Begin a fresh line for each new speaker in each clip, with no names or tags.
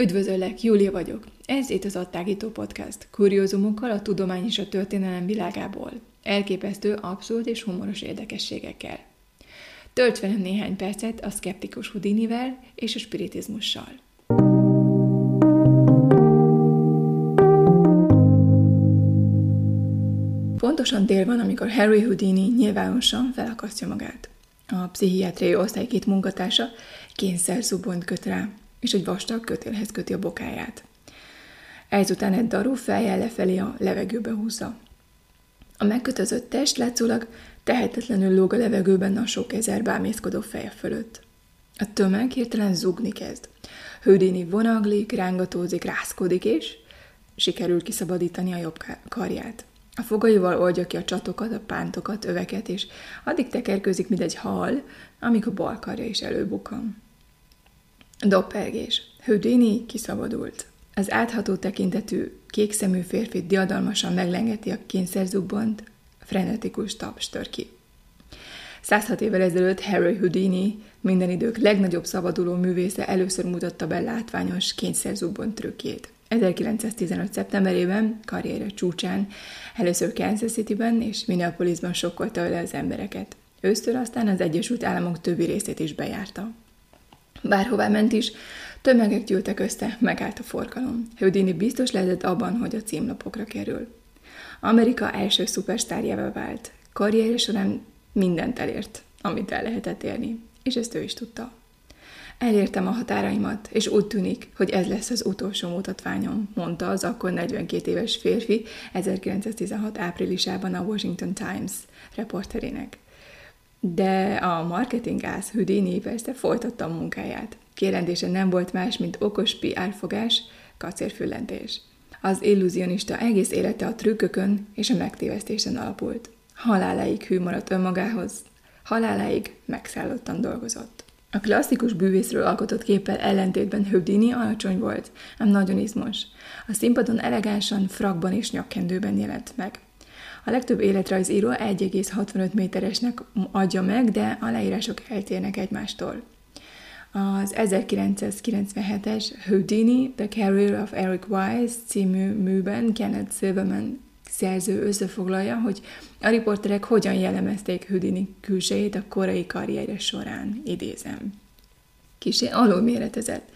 Üdvözöllek, Júlia vagyok. Ez itt az Attágító Podcast, kuriózumokkal a tudomány és a történelem világából. Elképesztő, abszurd és humoros érdekességekkel. Tölt velem néhány percet a szkeptikus Houdinivel és a spiritizmussal. Pontosan dél van, amikor Harry Houdini nyilvánosan felakasztja magát. A pszichiátriai osztály két munkatársa kényszer köt rá, és egy vastag kötélhez köti a bokáját. Ezután egy darú fejjel lefelé a levegőbe húzza. A megkötözött test látszólag tehetetlenül lóg a levegőben a sok ezer bámészkodó feje fölött. A tömeg hirtelen zugni kezd. Hődéni vonaglik, rángatózik, rászkodik, és sikerül kiszabadítani a jobb karját. A fogaival oldja ki a csatokat, a pántokat, öveket, és addig tekerközik, mint egy hal, amíg a bal karja is előbukkan. Doppergés. Houdini kiszabadult. Az átható tekintetű, kékszemű férfi diadalmasan meglengeti a kényszerzubbont, frenetikus taps tör ki. 106 évvel ezelőtt Harry Houdini, minden idők legnagyobb szabaduló művésze először mutatta be látványos kényszerzubbont trükkjét. 1915. szeptemberében, karrierje csúcsán, először Kansas Cityben és Minneapolisban sokkolta le az embereket. Ősztől aztán az Egyesült Államok többi részét is bejárta. Bárhová ment is, tömegek gyűltek össze, megállt a forgalom. Houdini biztos lehetett abban, hogy a címlapokra kerül. Amerika első szupersztárjává vált. Karrierje során mindent elért, amit el lehetett érni, és ezt ő is tudta. Elértem a határaimat, és úgy tűnik, hogy ez lesz az utolsó mutatványom, mondta az akkor 42 éves férfi 1916 áprilisában a Washington Times reporterének. De a marketing ász Houdini persze folytatta a munkáját. Kérendése nem volt más, mint okos PR-fogás, kacérfüllentés. Az illúzionista egész élete a trükkökön és a megtévesztésen alapult. Haláláig hű maradt önmagához, haláláig megszállottan dolgozott. A klasszikus bűvészről alkotott képpel ellentétben Houdini alacsony volt, ám nagyon izmos. A színpadon elegánsan, frakban és nyakkendőben jelent meg. A legtöbb életrajzíró 1,65 méteresnek adja meg, de a leírások eltérnek egymástól. Az 1997-es Houdini, The Career of Eric Wise című műben Kenneth Silverman szerző összefoglalja, hogy a riporterek hogyan jellemezték Houdini külsejét a korai karrierje során, idézem. Kisé alulméretezett.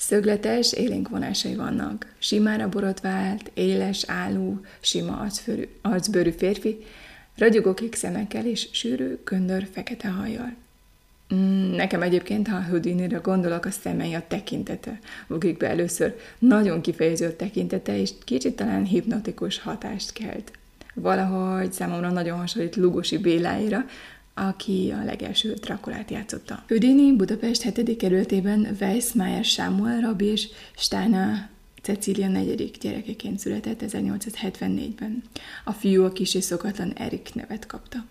Szögletes, élénk vonásai vannak. Simára borotvált, éles, álló, sima arcbőrű, arcbőrű férfi, ragyogó kék szemekkel és sűrű, köndör, fekete hajjal. Mm, nekem egyébként, ha Houdini-ra gondolok, a szemei a tekintete. Ugrik be először nagyon kifejező tekintete, és kicsit talán hipnotikus hatást kelt. Valahogy számomra nagyon hasonlít Lugosi Béláira, aki a legelső Drakulát játszotta. Houdini Budapest 7. kerületében Weissmeier Sámuel Rabi és Stána Cecília negyedik gyerekeként született 1874-ben. A fiú a kis és szokatlan Erik nevet kapta.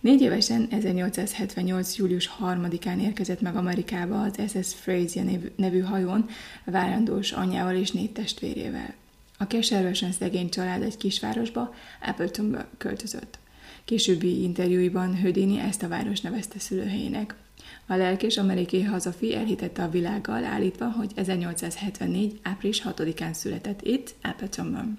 Négy évesen 1878. július 3-án érkezett meg Amerikába az SS Frazier nevű hajón várandós anyával és négy testvérével. A keservesen szegény család egy kisvárosba, Appletonba költözött. Későbbi interjúiban Hödini ezt a város nevezte szülőhelyének. A lelkés amerikai hazafi elhitette a világgal állítva, hogy 1874. április 6-án született itt, Appletonban.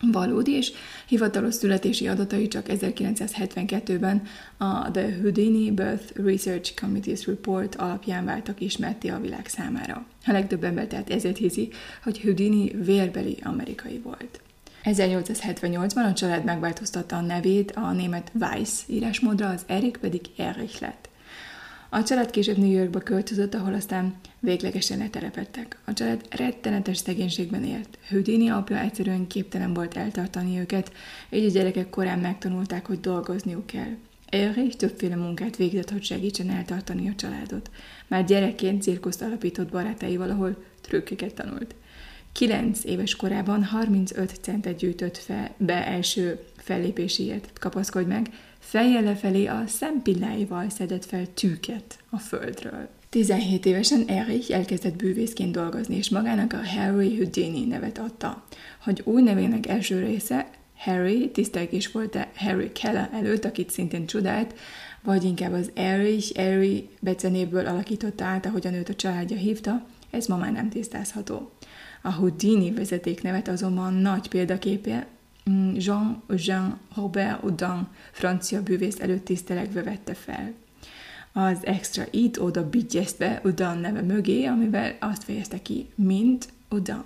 Valódi és hivatalos születési adatai csak 1972-ben a The Houdini Birth Research Committee's Report alapján váltak ismerté a világ számára. A legtöbb ember tehát ezért hiszi, hogy Houdini vérbeli amerikai volt. 1878-ban a család megváltoztatta a nevét a német Weiss írásmódra, az Erik pedig Erich lett. A család később New Yorkba költözött, ahol aztán véglegesen letelepettek. A család rettenetes szegénységben élt. Houdini apja egyszerűen képtelen volt eltartani őket, így a gyerekek korán megtanulták, hogy dolgozniuk kell. Erich többféle munkát végzett, hogy segítsen eltartani a családot. Már gyerekként cirkuszt alapított barátaival, ahol trükköket tanult. Kilenc éves korában 35 centet gyűjtött fel, be első fellépéséért. Kapaszkodj meg, fejjel lefelé a szempilláival szedett fel tűket a földről. 17 évesen Erich elkezdett bűvészként dolgozni, és magának a Harry Houdini nevet adta. Hogy új nevének első része Harry, tisztelgés volt -e Harry Keller előtt, akit szintén csodált, vagy inkább az Erich, Harry becenéből alakította át, ahogyan őt a családja hívta, ez ma már nem tisztázható. A Houdini vezetéknevet azonban nagy példaképje mm, Jean-Jean Robert Houdin francia bűvész előtt tisztelegve vette fel. Az extra itt oda bigyeztve Houdin neve mögé, amivel azt fejezte ki, mint Houdin.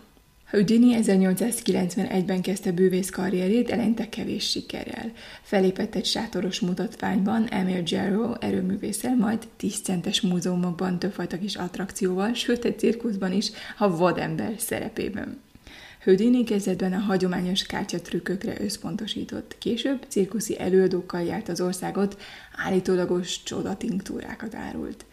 Houdini 1891-ben kezdte bűvész karrierét, eleinte kevés sikerrel. Felépett egy sátoros mutatványban Emil Jarrow erőművészel, majd 10 centes múzeumokban többfajta kis attrakcióval, sőt egy cirkuszban is a vadember szerepében. Houdini kezdetben a hagyományos kártyatrükkökre összpontosított. Később cirkuszi előadókkal járt az országot, állítólagos csodatinktúrákat árult.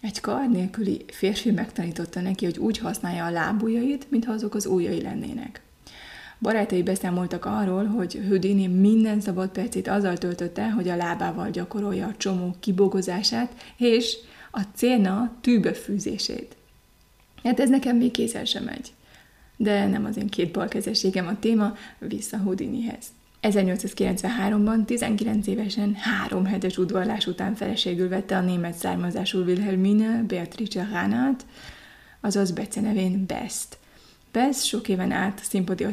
Egy kar nélküli férfi megtanította neki, hogy úgy használja a lábujjait, mintha azok az ujjai lennének. Barátai beszámoltak arról, hogy Houdini minden szabad percét azzal töltötte, hogy a lábával gyakorolja a csomó kibogozását és a célna tűbefűzését. Hát ez nekem még kézzel sem megy. De nem az én két balkezességem a téma, vissza Houdinihez. 1893-ban 19 évesen három hetes udvarlás után feleségül vette a német származású Wilhelmine Beatrice Ránát, azaz Bece nevén Best. Best sok éven át színpadi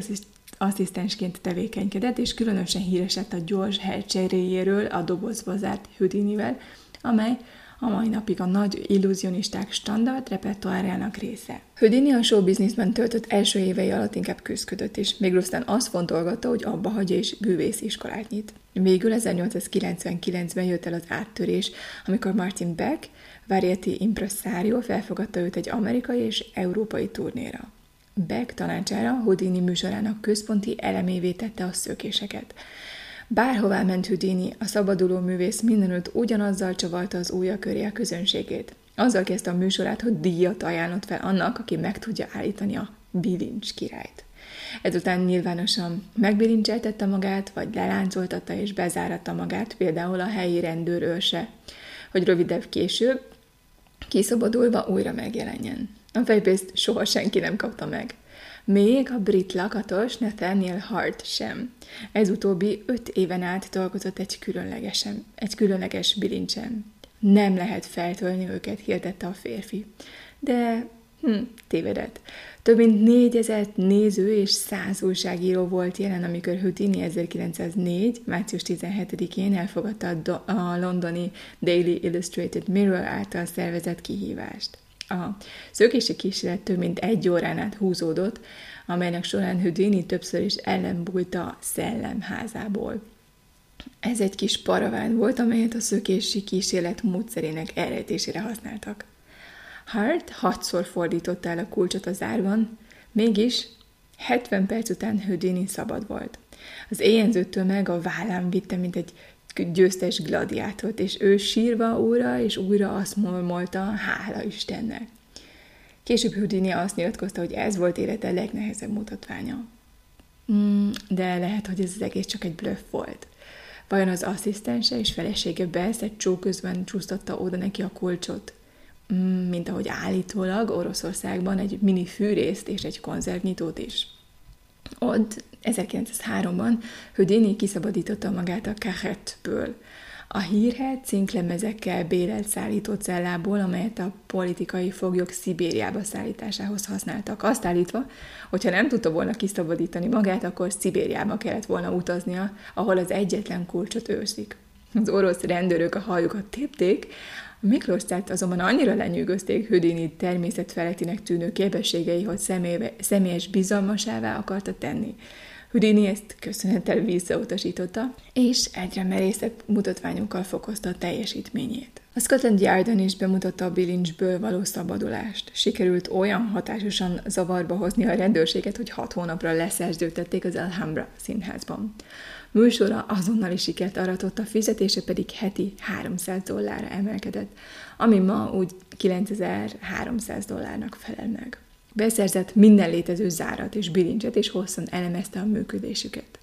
asszisztensként tevékenykedett, és különösen híresett a gyors helycseréjéről a dobozba zárt Houdinivel, amely a mai napig a nagy illúzionisták standard repertoárjának része. Houdini a showbizniszben töltött első évei alatt inkább küzdködött, és még aztán azt fontolgatta, hogy abba hagyja és bűvész iskolát nyit. Végül 1899-ben jött el az áttörés, amikor Martin Beck, Variety impresario felfogadta őt egy amerikai és európai turnéra. Beck tanácsára Houdini műsorának központi elemévé tette a szökéseket. Bárhová ment Houdini, a szabaduló művész mindenütt ugyanazzal csavarta az újja köré a közönségét. Azzal kezdte a műsorát, hogy díjat ajánlott fel annak, aki meg tudja állítani a bilincs királyt. Ezután nyilvánosan megbilincseltette magát, vagy leláncoltatta és bezáratta magát, például a helyi rendőrőrse, hogy rövidebb később, kiszabadulva újra megjelenjen. A fejpészt soha senki nem kapta meg még a brit lakatos Nathaniel Hart sem. Ez utóbbi öt éven át dolgozott egy, különlegesen, egy különleges bilincsen. Nem lehet feltölni őket, hirdette a férfi. De hm, tévedett. Több mint négyezer néző és száz újságíró volt jelen, amikor Houdini 1904. március 17-én elfogadta a, do- a londoni Daily Illustrated Mirror által szervezett kihívást. A szökési kísérlet több mint egy órán át húzódott, amelynek során Houdini többször is ellenbújt a szellemházából. Ez egy kis paraván volt, amelyet a szökési kísérlet módszerének elrejtésére használtak. Hart hatszor fordította el a kulcsot az árban, mégis 70 perc után Houdini szabad volt. Az éjjenző tömeg a vállán vitte, mint egy győztes gladiátort, és ő sírva újra és újra azt molmolta, hála Istennek. Később Houdini azt nyilatkozta, hogy ez volt élete legnehezebb mutatványa. Mm, de lehet, hogy ez az egész csak egy bluff volt. Vajon az asszisztense és felesége Bess egy csó közben csúsztatta oda neki a kulcsot, mm, mint ahogy állítólag Oroszországban egy mini fűrészt és egy konzervnyitót is. Ott 1903-ban Houdini kiszabadította magát a Carretből, a hírhet cinklemezekkel bérelt cellából, amelyet a politikai foglyok Szibériába szállításához használtak. Azt állítva, hogyha nem tudta volna kiszabadítani magát, akkor Szibériába kellett volna utaznia, ahol az egyetlen kulcsot őrzik. Az orosz rendőrök a hajukat tépték, a Miklóstát azonban annyira lenyűgözték Houdini természetfeletinek tűnő képességei, hogy személyes bizalmasává akarta tenni. Houdini ezt köszönettel visszautasította, és egyre merészebb mutatványokkal fokozta a teljesítményét. A Scotland Yardon is bemutatta a bilincsből való szabadulást. Sikerült olyan hatásosan zavarba hozni a rendőrséget, hogy hat hónapra leszerződtették az Alhambra színházban. Műsora azonnali sikert aratott, a fizetése pedig heti 300 dollárra emelkedett, ami ma úgy 9300 dollárnak felel meg. Beszerzett minden létező zárat és bilincset, és hosszan elemezte a működésüket.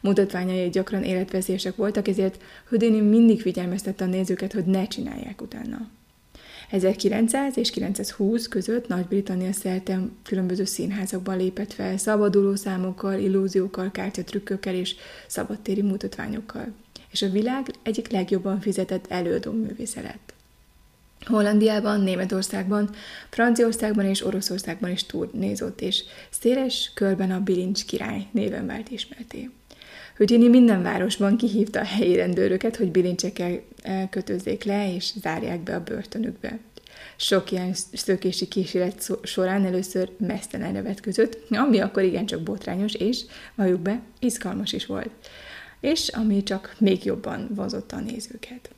Mutatványai gyakran életveszélyesek voltak, ezért Houdini mindig figyelmeztette a nézőket, hogy ne csinálják utána. 1900 és 920 között Nagy-Britannia szerte különböző színházakban lépett fel, szabaduló számokkal, illúziókkal, kártyatrükkökkel és szabadtéri mutatványokkal. És a világ egyik legjobban fizetett előadó művésze lett. Hollandiában, Németországban, Franciaországban és Oroszországban is turnézott, és széles körben a bilincs király néven vált ismerté. Houdini minden városban kihívta a helyi rendőröket, hogy bilincsekkel kötözzék le és zárják be a börtönükbe. Sok ilyen szökési kísérlet során először mesztelenre vetközött, ami akkor igencsak botrányos, és, valljuk be, izgalmas is volt. És ami csak még jobban vonzotta a nézőket.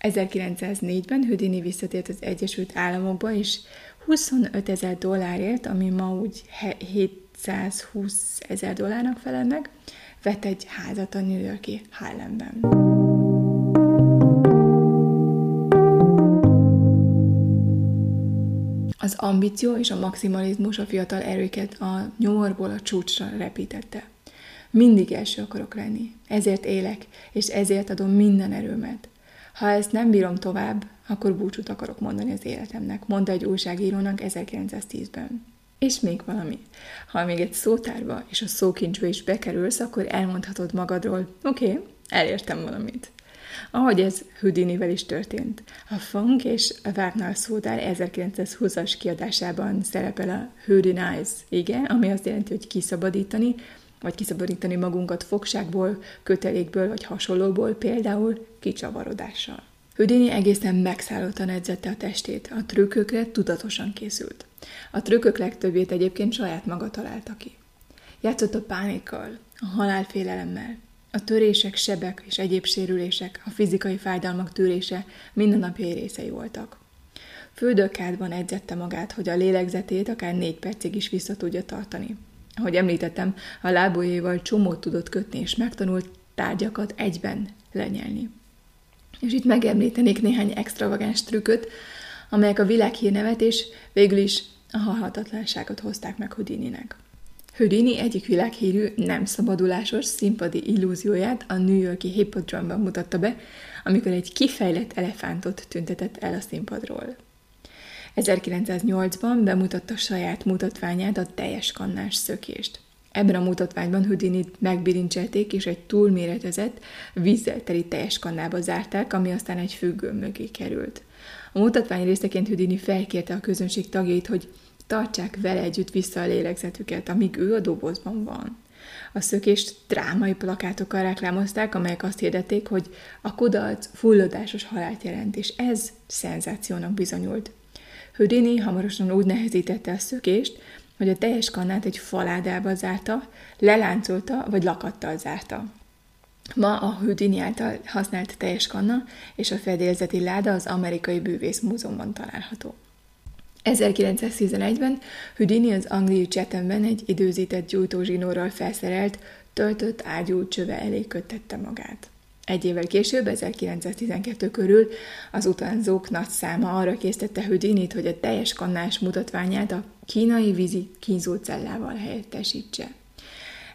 1904-ben Houdini visszatért az Egyesült Államokba, és 25 ezer dollárért, ami ma úgy 720 ezer dollárnak felel meg, vett egy házat a New Yorki Harlemben. Az ambíció és a maximalizmus a fiatal erőket a nyomorból a csúcsra repítette. Mindig első akarok lenni, ezért élek, és ezért adom minden erőmet. Ha ezt nem bírom tovább, akkor búcsút akarok mondani az életemnek, mondta egy újságírónak 1910-ben. És még valami. Ha még egy szótárba és a szókincsbe is bekerülsz, akkor elmondhatod magadról, oké, okay, elértem valamit. Ahogy ez Houdinivel is történt. A Funk és a Wagner szótár 1920-as kiadásában szerepel a Houdinize, igen, ami azt jelenti, hogy kiszabadítani, vagy kiszabadítani magunkat fogságból, kötelékből vagy hasonlóból, például kicsavarodással. Houdini egészen megszállottan edzette a testét, a trükkökre tudatosan készült. A trükkök legtöbbét egyébként saját maga találta ki. Játszott a pánikkal, a halálfélelemmel, a törések, sebek és egyéb sérülések, a fizikai fájdalmak tűrése mindennapjai részei voltak. Földökkádban edzette magát, hogy a lélegzetét akár négy percig is vissza tudja tartani. Ahogy említettem, a lábujjaival csomót tudott kötni, és megtanult tárgyakat egyben lenyelni. És itt megemlítenék néhány extravagáns trükköt, amelyek a világhírnevet és végül is a halhatatlanságot hozták meg Houdininek. Houdini egyik világhírű, nem szabadulásos színpadi illúzióját a New Yorki Hippodromban mutatta be, amikor egy kifejlett elefántot tüntetett el a színpadról. 1908-ban bemutatta saját mutatványát, a teljes kannás szökést. Ebben a mutatványban Houdinit megbilincselték, és egy túlméretezett, vízzel teli teljes kannába zárták, ami aztán egy függő mögé került. A mutatvány részeként Houdini felkérte a közönség tagjait, hogy tartsák vele együtt vissza a lélegzetüket, amíg ő a dobozban van. A szökést drámai plakátokkal reklámozták, amelyek azt hirdették, hogy a kudarc fulladásos halált jelent, és ez szenzációnak bizonyult. Houdini hamarosan úgy nehezítette a szökést, hogy a teljes kannát egy faládába zárta, leláncolta vagy lakattal zárta. Ma a Houdini által használt teljes kanna és a fedélzeti láda az Amerikai Bűvész Múzeumban található. 1911-ben Houdini az angliai Chathamben egy időzített gyújtózsinórral felszerelt, töltött ágyú csöve elé köttette magát. Egy évvel később, 1912 körül az utánzók nagy száma arra késztette Houdinit, hogy a teljes kannás mutatványát a kínai vízi kínzócellával helyettesítse.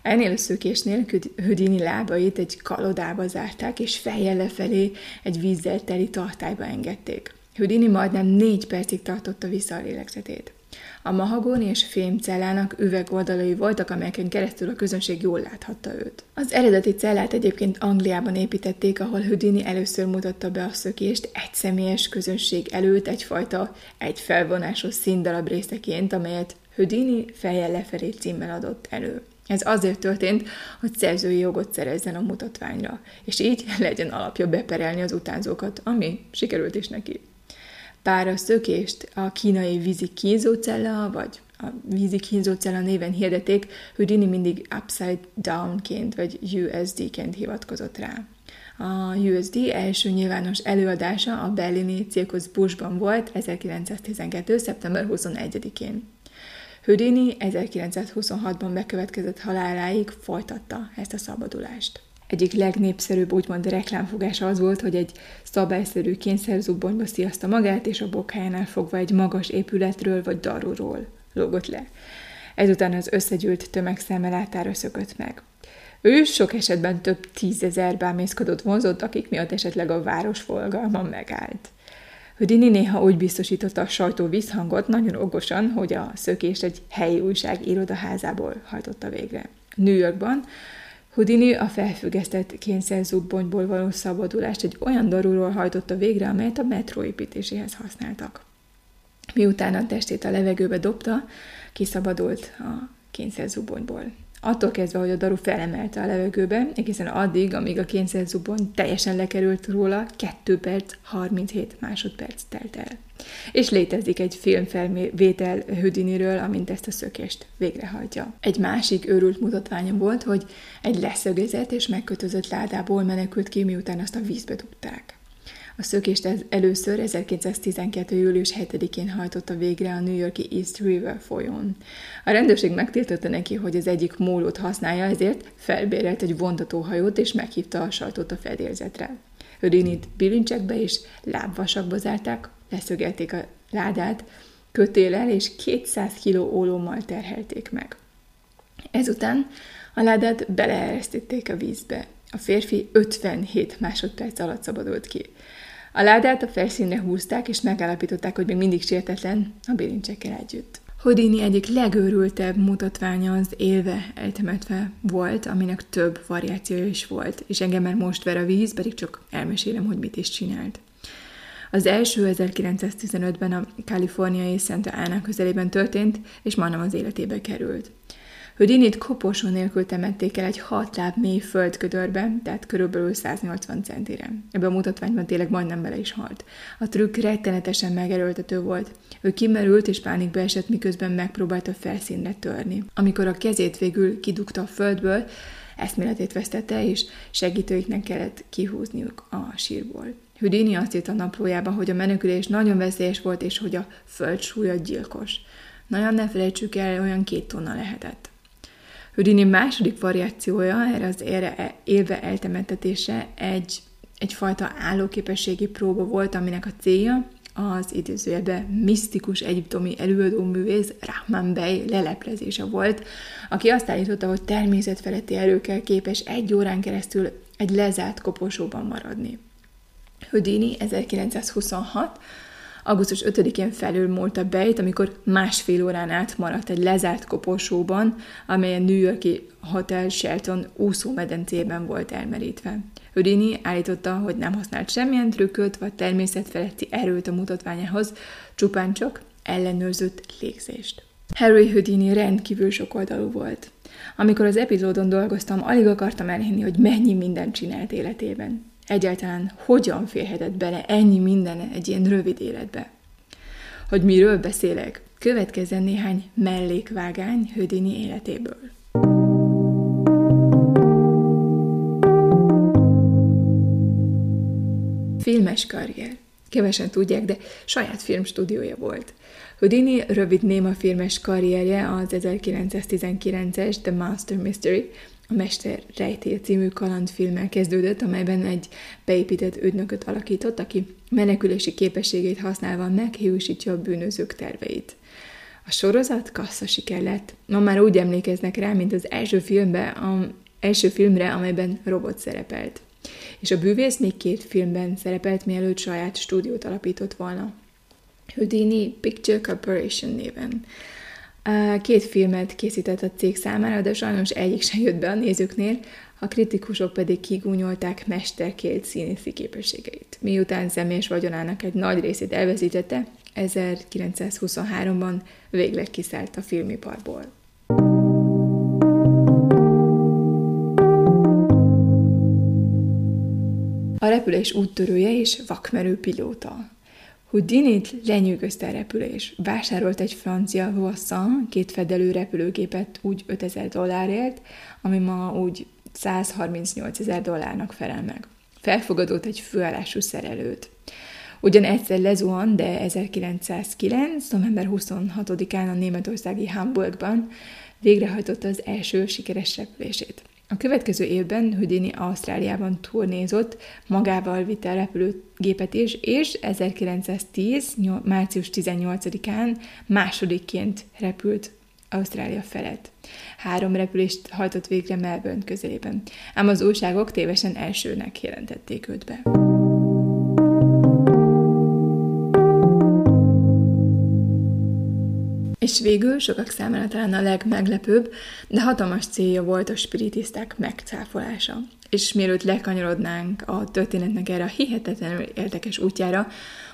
Ennél a szökésnél Houdini lábait egy kalodába zárták, és fejjel lefelé egy vízzel teli tartályba engedték. Houdini majdnem négy percig tartotta vissza a lélegzetét. A mahagóni és fémcellának üvegoldalai voltak, amelyeken keresztül a közönség jól láthatta őt. Az eredeti cellát egyébként Angliában építették, ahol Houdini először mutatta be a szökést egy személyes közönség előtt egyfajta egy felvonásos színdarab részeként, amelyet Houdini fejjel lefelé címmel adott elő. Ez azért történt, hogy szerzői jogot szerezzen a mutatványra, és így legyen alapja beperelni az utánzókat, ami sikerült is neki. Bár a a kínai vízi kínzócella, vagy a vízi kínzócella néven hirdeték, Houdini mindig upside down-ként, vagy USD-ként hivatkozott rá. A USD első nyilvános előadása a berlini Circus Bushban volt 1912. szeptember 21-én. Houdini 1926-ban bekövetkezett haláláig folytatta ezt a szabadulást. Egyik legnépszerűbb úgymond reklámfogása az volt, hogy egy szabályszerű kényszerzubbonyba sziaszta magát, és a bokájánál fogva egy magas épületről vagy darúról lógott le. Ezután az összegyűlt tömegszeme látára szökött meg. Ő sok esetben több tízezer bámészkodott vonzott, akik miatt esetleg a város forgalma megállt. Houdini néha úgy biztosította a sajtó visszhangot nagyon okosan, hogy a szökést egy helyi újság irodaházából hajtotta végre. New Yorkban Houdini a felfüggesztett kényszerzubbonyból való szabadulást egy olyan darúról hajtotta végre, amelyet a metró építéséhez használtak. Miután a testét a levegőbe dobta, kiszabadult a kényszerzubonyból. Attól kezdve, hogy a daru felemelte a levegőbe, egészen addig, amíg a kényszerzubony teljesen lekerült róla, 2 perc 37 másodperc telt el. És létezik egy filmfelvétel Houdiniről, amint ezt a szökést végrehajtja. Egy másik őrült mutatványom volt, hogy egy leszögezett és megkötözött ládából menekült ki, miután azt a vízbe dugták. A szökést először 1912. július 7-én hajtotta végre a New Yorki East River folyón. A rendőrség megtiltotta neki, hogy az egyik mólót használja, ezért felbérelt egy vontatóhajót és meghívta a sajtót a fedélzetre. Houdinit bilincsekbe és lábvasakba zárták, leszögelték a ládát, kötélel és 200 kg ólommal terhelték meg. Ezután a ládát beleeresztették a vízbe. A férfi 57 másodperc alatt szabadult ki. A ládát a felszínre húzták, és megállapították, hogy még mindig sértetlen a bilincsekkel együtt. Houdini egyik legőrültebb mutatványa az élve eltemetve volt, aminek több variációja is volt, és engem már most ver a víz, pedig csak elmesélem, hogy mit is csinált. Az első 1915-ben a kaliforniai Santa Ana közelében történt, és majdnem az életébe került. Houdinit koporsó nélkül temették el egy hat láb mély földködörbe, tehát körülbelül 180 centire. Ebben a mutatványban tényleg majdnem bele is halt. A trükk rettenetesen megerőltető volt. Ő kimerült és pánikba esett, miközben megpróbálta felszínre törni. Amikor a kezét végül kidugta a földből, eszméletét vesztette, és segítőiknek kellett kihúzniuk a sírból. Houdini azt írt a naplójában, hogy a menekülés nagyon veszélyes volt, és hogy a föld súlya gyilkos. Nagyon ne felejtsük el, olyan két tonna lehetett. Houdini második variációja erre az ére élve eltemetetése egy, egyfajta állóképességi próba volt, aminek a célja az idézőjelben misztikus egyiptomi előadó művész Rahman Bey leleplezése volt, aki azt állította, hogy természetfeletti erőkkel képes egy órán keresztül egy lezárt koposóban maradni. Houdini 1926 augusztus 5-én felülmúlt bejt, amikor másfél órán át maradt egy lezárt koporsóban, amely a New Yorki Hotel Shelton úszómedencében volt elmerítve. Houdini állította, hogy nem használt semmilyen trükköt vagy természetfeletti erőt a mutatványához, csupán csak ellenőrzött légzést. Harry Houdini rendkívül sokoldalú volt. Amikor az epizódon dolgoztam, alig akartam elhinni, hogy mennyi mindent csinált életében egyáltalán hogyan férhetett bele ennyi minden egy ilyen rövid életbe. Hogy miről beszélek, következzen néhány mellékvágány Hödini életéből. Filmes karrier. Kevesen tudják, de saját filmstúdiója volt. Houdini rövid néma filmes karrierje az 1919-es The Master Mystery, a Mester rejtély című kalandfilmmel kezdődött, amelyben egy beépített ügynököt alakított, aki menekülési képességét használva meghiúsítja a bűnözők terveit. A sorozat kassza siker lett. Ma már úgy emlékeznek rá, mint az első filmbe, a első filmre, amelyben robot szerepelt. És a bűvész még két filmben szerepelt, mielőtt saját stúdiót alapított volna. Houdini Picture Corporation néven. Két filmet készített a cég számára, de sajnos egyik sem jött be a nézőknél, a kritikusok pedig kigúnyolták mesterkélt színészi képességeit. Miután személyes vagyonának egy nagy részét elveszítette, 1923-ban végleg kiszállt a filmiparból. A repülés úttörője és vakmerő pilóta. Houdinit lenyűgözte a repülés. Vásárolt egy francia Voisin két fedelő repülőgépet úgy 5000 dollárért, ami ma úgy 138 ezer dollárnak felel meg. Felfogadott egy főállású szerelőt. Ugyan egyszer lezuhan, de 1909. november 26-án a németországi Hamburgban végrehajtotta az első sikeres repülését. A következő évben Houdini Ausztráliában turnézott, magával vitte a repülőgépet is, és 1910. március 18-án másodikként repült Ausztrália felett. Három repülést hajtott végre Melbourne közelében, ám az újságok tévesen elsőnek jelentették őt be. És végül sokak számára talán a legmeglepőbb, de hatalmas célja volt a spiritiszták megcáfolása. És mielőtt lekanyarodnánk a történetnek erre a hihetetlenül érdekes útjára,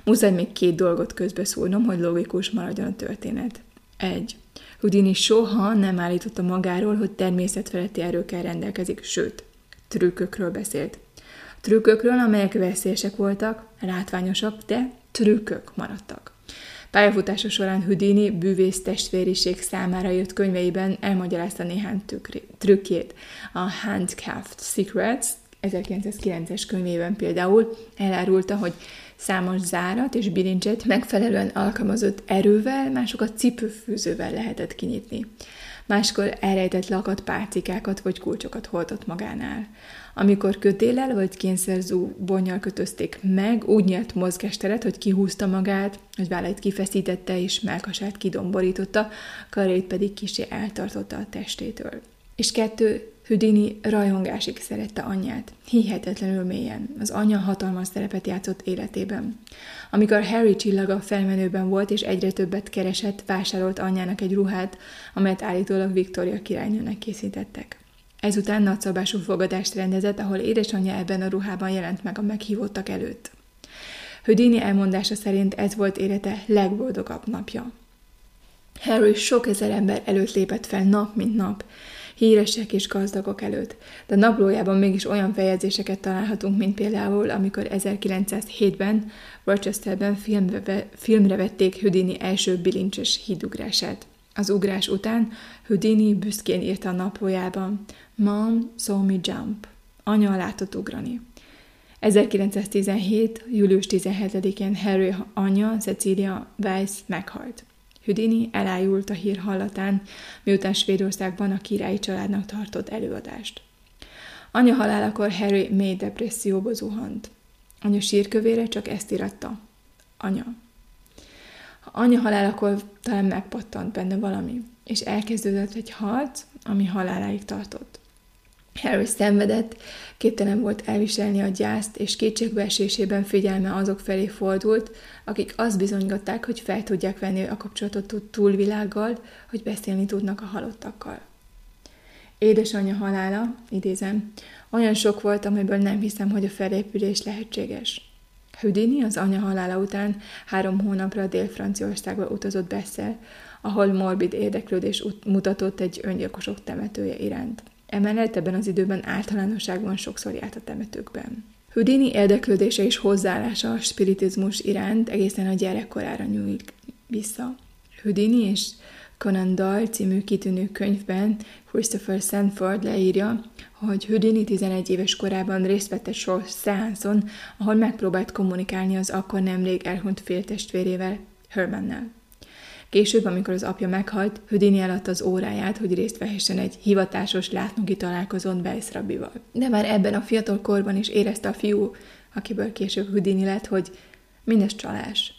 muszáj még két dolgot közbeszúrnom, hogy logikus maradjon a történet. Egy. Houdini soha nem állította magáról, hogy természetfeletti erőkkel rendelkezik, sőt, trükkökről beszélt. Trükkökről, amelyek veszélyesek voltak, látványosak, de trükkök maradtak. Pályafutása során Houdini bűvész testvériség számára írt könyveiben elmagyarázta néhány trükkjét. A Handcraft Secrets 1909-es könyvében például elárulta, hogy számos zárat és bilincset megfelelően alkalmazott erővel, másokat cipőfűzővel lehetett kinyitni. Máskor elrejtett lakat, pálcikákat vagy kulcsokat hordott magánál. Amikor kötélel vagy kényszerzó bonnyal kötözték meg, úgy nyert mozgásteret, hogy kihúzta magát, hogy vállait kifeszítette és melkasát kidomborította, karét pedig kisé eltartotta a testétől. És kettő, Houdini rajongásig szerette anyját, hihetetlenül mélyen. Az anya hatalmas szerepet játszott életében. Amikor Harry csillaga felmenőben volt és egyre többet keresett, vásárolt anyjának egy ruhát, amelyet állítólag Viktória királynőnek készítettek. Ezután nagyszabású fogadást rendezett, ahol édesanyja ebben a ruhában jelent meg a meghívottak előtt. Houdini elmondása szerint ez volt élete legboldogabb napja. Harry sok ezer ember előtt lépett fel nap, mint nap, híresek és gazdagok előtt, de naplójában mégis olyan fejezéseket találhatunk, mint például, amikor 1907-ben Rochesterben filmre, filmre vették Houdini első bilincses hídugrását. Az ugrás után Houdini büszkén írta a naplójában Mom saw me jump. Anya látott ugrani. 1917. július 17-én Harry anyja, Cecilia Weiss meghalt. Houdini elájult a hír hallatán, miután Svédországban a királyi családnak tartott előadást. Anya halálakor Harry mély depresszióba zuhant. Anya sírkövére csak ezt iratta. Anya. Ha anya halálakor talán megpattant benne valami, és elkezdődött egy harc, ami haláláig tartott. Harry szenvedett, képtelen volt elviselni a gyászt, és kétségbeesésében figyelme azok felé fordult, akik azt bizonygatták, hogy fel tudják venni a kapcsolatot túlvilággal, hogy beszélni tudnak a halottakkal. Édesanyja halála, idézem, olyan sok volt, amiből nem hiszem, hogy a felépülés lehetséges. Houdini az anya halála után három hónapra Dél-Franciaországba utazott Bessel, ahol morbid érdeklődés mutatott egy öngyilkosok temetője iránt. Emellett ebben az időben általánosságban sokszor járt a temetőkben. Houdini érdeklődése és hozzáállása a spiritizmus iránt egészen a gyerekkorára nyúlik vissza. Houdini és Conan Doyle című kitűnő könyvben Christopher Sanford leírja, hogy Houdini 11 éves korában részt vett egy sor szeánszon, ahol megpróbált kommunikálni az akkor nemrég elhunyt féltestvérével, Hermannel. Később, amikor az apja meghalt, Houdini eladta az óráját, hogy részt vehessen egy hivatásos látnoki találkozón Weiss Rabbival. De már ebben a fiatal korban is érezte a fiú, akiből később Houdini lett, hogy mindez csalás.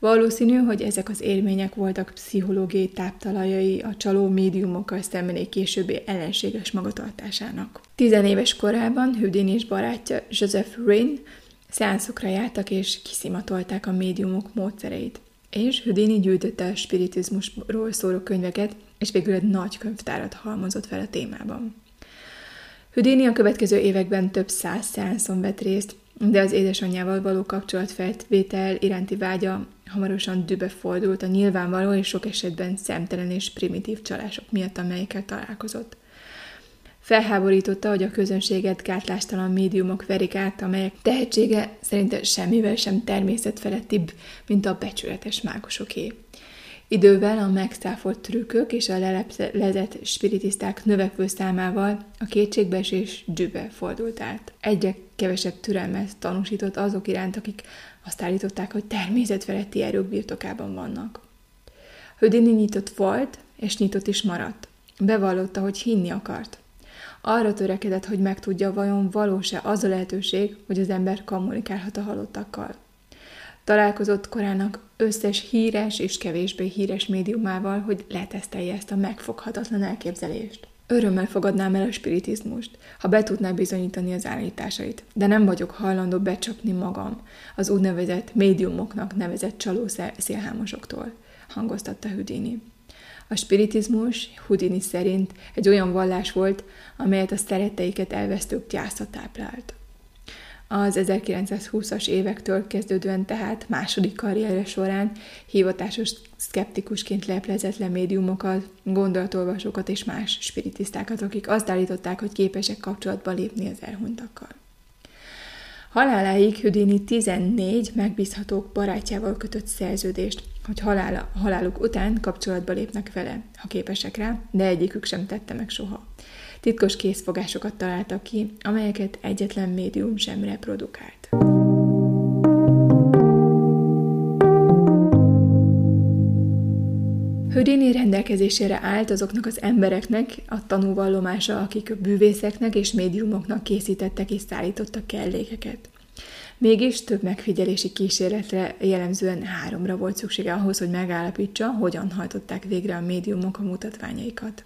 Valószínű, hogy ezek az élmények voltak pszichológiai táptalajai a csaló médiumokkal szembeni későbbi ellenséges magatartásának. Tizenéves korában Houdini és barátja Joseph Rain szeánszokra jártak és kiszimatolták a médiumok módszereit és Houdini gyűjtötte a spiritizmusról szóló könyveket, és végül egy nagy könyvtárat halmozott fel a témában. Houdini a következő években több száz szeánszon vett részt, de az édesanyjával való kapcsolatfelvétel iránti vágya hamarosan dübe fordult a nyilvánvaló és sok esetben szemtelen és primitív csalások miatt, amelyekkel találkozott. Felháborította, hogy a közönséget gátlástalan médiumok verik át, amelyek tehetsége szerinte semmivel sem természetfelettibb, mint a becsületes mágosoké. Idővel a megszáfolt trükkök és a leleplezett spiritiszták növekvő számával a kétségbeesés dzsübe fordult át. Egyre kevesebb türelmet tanúsított azok iránt, akik azt állították, hogy természetfeletti erők birtokában vannak. Hödini nyitott volt, és nyitott is maradt. Bevallotta, hogy hinni akart. Arra törekedett, hogy megtudja, vajon valós-e az a lehetőség, hogy az ember kommunikálhat a halottakkal. Találkozott korának összes híres és kevésbé híres médiumával, hogy letesztelje ezt a megfoghatatlan elképzelést. Örömmel fogadnám el a spiritizmust, ha be tudná bizonyítani az állításait, de nem vagyok hajlandó becsapni magam az úgynevezett médiumoknak nevezett csaló szélhámosoktól. hangoztatta Houdini. A spiritizmus Houdini szerint egy olyan vallás volt, amelyet a szeretteiket elvesztők gyásza táplált. Az 1920-as évektől kezdődően tehát második karrierje során hivatásos szkeptikusként leplezett le médiumokat, gondolatolvasókat és más spiritisztákat, akik azt állították, hogy képesek kapcsolatba lépni az elhunytakkal. Haláláig Houdini 14 megbízható barátjával kötött szerződést, hogy halála, haláluk után kapcsolatba lépnek vele, ha képesek rá, de egyikük sem tette meg soha. Titkos készfogásokat találtak ki, amelyeket egyetlen médium sem reprodukált. Houdini rendelkezésére állt azoknak az embereknek a tanúvallomása, akik bűvészeknek és médiumoknak készítettek és szállítottak kellékeket. Mégis több megfigyelési kísérletre jellemzően háromra volt szüksége ahhoz, hogy megállapítsa, hogyan hajtották végre a médiumok a mutatványaikat.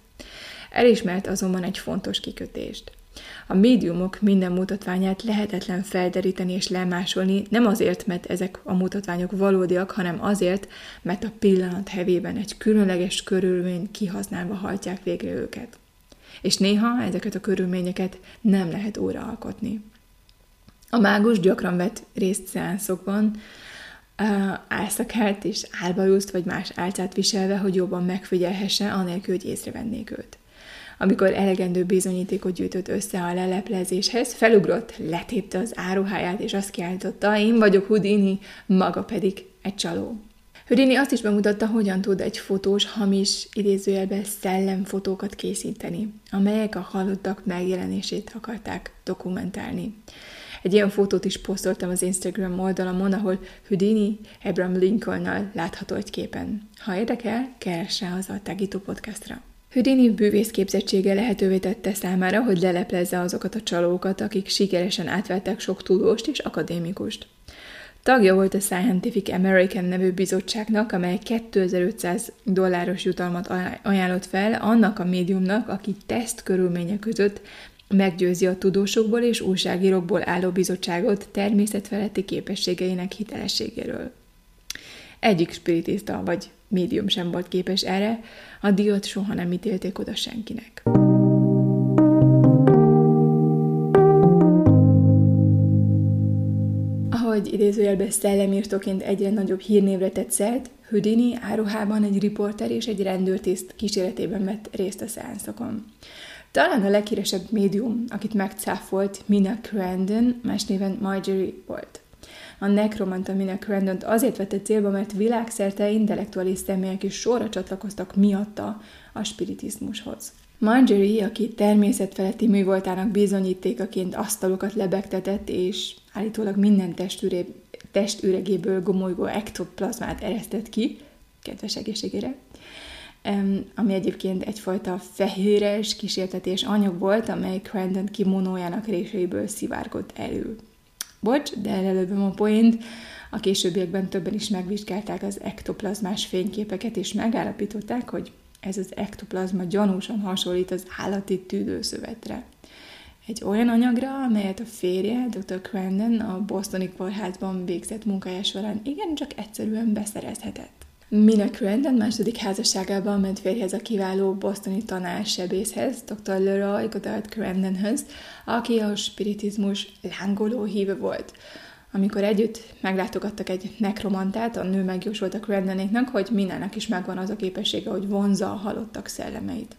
Elismert azonban egy fontos kikötést. A médiumok minden mutatványát lehetetlen felderíteni és lemásolni, nem azért, mert ezek a mutatványok valódiak, hanem azért, mert a pillanat hevében egy különleges körülmény kihasználva hajtják végre őket. És néha ezeket a körülményeket nem lehet óra alkotni. A mágus gyakran vett részt szeánszokban, álszakát és álbajuszt vagy más álcát viselve, hogy jobban megfigyelhesse, anélkül, hogy észrevennék őt. Amikor elegendő bizonyítékot gyűjtött össze a leleplezéshez, felugrott, letépte az áruháját, és azt kiáltotta, én vagyok Houdini, maga pedig egy csaló. Houdini azt is bemutatta, hogyan tud egy fotós hamis idézőjelben szellemfotókat készíteni, amelyek a halottak megjelenését akarták dokumentálni. Egy ilyen fotót is posztoltam az Instagram oldalamon, ahol Houdini Abraham Lincolnnal látható egy képen. Ha érdekel, keresse az a Tagito podcastra. Houdini bűvészképzettsége lehetővé tette számára, hogy leleplezze azokat a csalókat, akik sikeresen átvettek sok tudóst és akadémikust. Tagja volt a Scientific American nevű bizottságnak, amely 2500 dolláros jutalmat ajánlott fel annak a médiumnak, aki teszt körülmények között meggyőzi a tudósokból és újságírókból álló bizottságot természetfeletti képességeinek hitelességéről. Egyik spiritista vagy médium sem volt képes erre, a díjat soha nem ítélték oda senkinek. Ahogy idézőjelben szellemírtóként egyre nagyobb hírnévre tett szert, Houdini áruhában egy riporter és egy rendőrtiszt kíséretében vett részt a szeánszokon. Talán a leghíresebb médium, akit megcáfolt, Mina Crandon, más néven Marjorie volt. A nekromanta Mina Crandon azért vette célba, mert világszerte intellektuális személyek is sorra csatlakoztak miatta a spiritizmushoz. Marjorie, aki természetfeletti művoltának bizonyítékaként asztalokat lebegtetett, és állítólag minden testűré, testüregéből gomolygó ektoplazmát eresztett ki, kedves egészségére, ami egyébként egyfajta fehéres kísértetés anyag volt, amely Crandon kimonójának réseiből szivárgott elő. Bocs, de előbb a poént. A későbbiekben többen is megvizsgálták az ektoplazmás fényképeket, és megállapították, hogy ez az ektoplazma gyanúsan hasonlít az állati tüdőszövetre. Egy olyan anyagra, amelyet a férje, Dr. Crandon a Bostoni kórházban végzett munkája során igencsak egyszerűen beszerezhetett. Mina Crandon második házasságában ment férjhez a kiváló bostoni tanársebészhez, dr. Leroy Goddard Crandonhöz, aki a spiritizmus lángoló híve volt. Amikor együtt meglátogattak egy nekromantát, a nő megjósolta Crandonéknak, hogy Minának is megvan az a képessége, hogy vonza a halottak szellemeit.